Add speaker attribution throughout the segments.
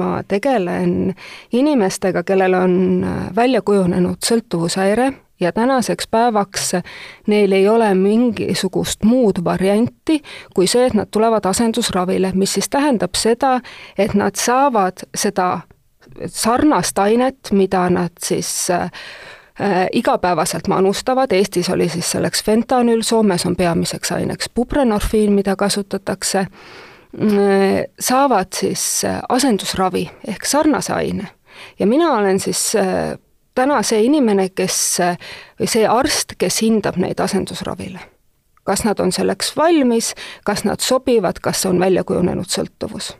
Speaker 1: ma tegelen inimestega, kellel on välja kujunenud sõltuvushäire ja tänaseks päevaks neil ei ole mingisugust muud varianti kui see, et nad tulevad asendusravile, mis siis tähendab seda, et nad saavad seda sarnast ainet, mida nad siis äh, igapäevaselt manustavad, Eestis oli siis selleks fentanüül, Soomes on peamiseks aineks buprenorfiin, mida kasutatakse. äh,, saavad siis äh, asendusravi ehk sarnase aine. ja mina olen siis äh, täna see inimene, kes, või see arst, kes hindab neid asendusravile. kas nad on selleks valmis, kas nad sobivad, kas on välja kujunenud sõltuvus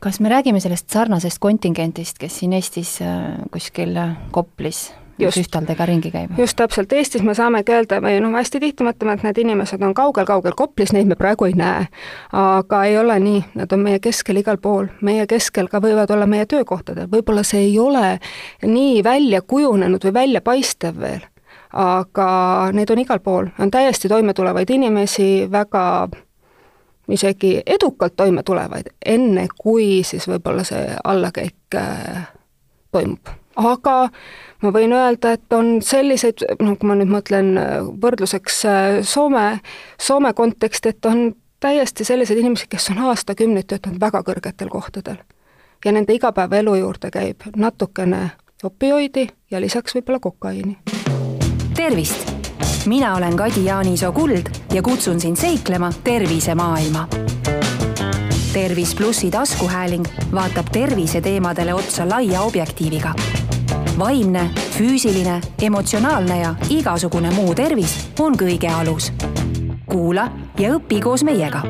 Speaker 2: kas me räägime sellest sarnasest kontingendist, kes siin Eestis äh, kuskil Koplis süstaldega ringi käib.
Speaker 1: just täpselt, Eestis me saamegi öelda või noh, hästi tihti mõtleme, et need inimesed on kaugel-kaugel Koplis, neid me praegu ei näe. aga ei ole nii, nad on meie keskel igal pool, meie keskel ka võivad olla meie töökohtadel, võib-olla see ei ole nii välja kujunenud või väljapaistev veel, aga neid on igal pool, on täiesti toimetulevaid inimesi, väga isegi edukalt toime tulevaid, enne kui siis võib-olla see allakäik äh, toimub. Aga ma võin öelda, et on selliseid, noh, kui ma nüüd mõtlen äh, võrdluseks äh, Soome, Soome konteksti, et on täiesti selliseid inimesi, kes on aastakümneid töötanud väga kõrgetel kohtadel. ja nende igapäevaelu juurde käib natukene opioidi ja lisaks võib-olla kokaiini.
Speaker 3: tervist! mina olen Kadi Jaaniso Kuld ja kutsun sind seiklema tervisemaailma tervis plussi taskuhääling vaatab terviseteemadele otsa laia objektiiviga vaimne, füüsiline, emotsionaalne ja igasugune muu tervis on kõige alus. kuula ja õpi koos meiega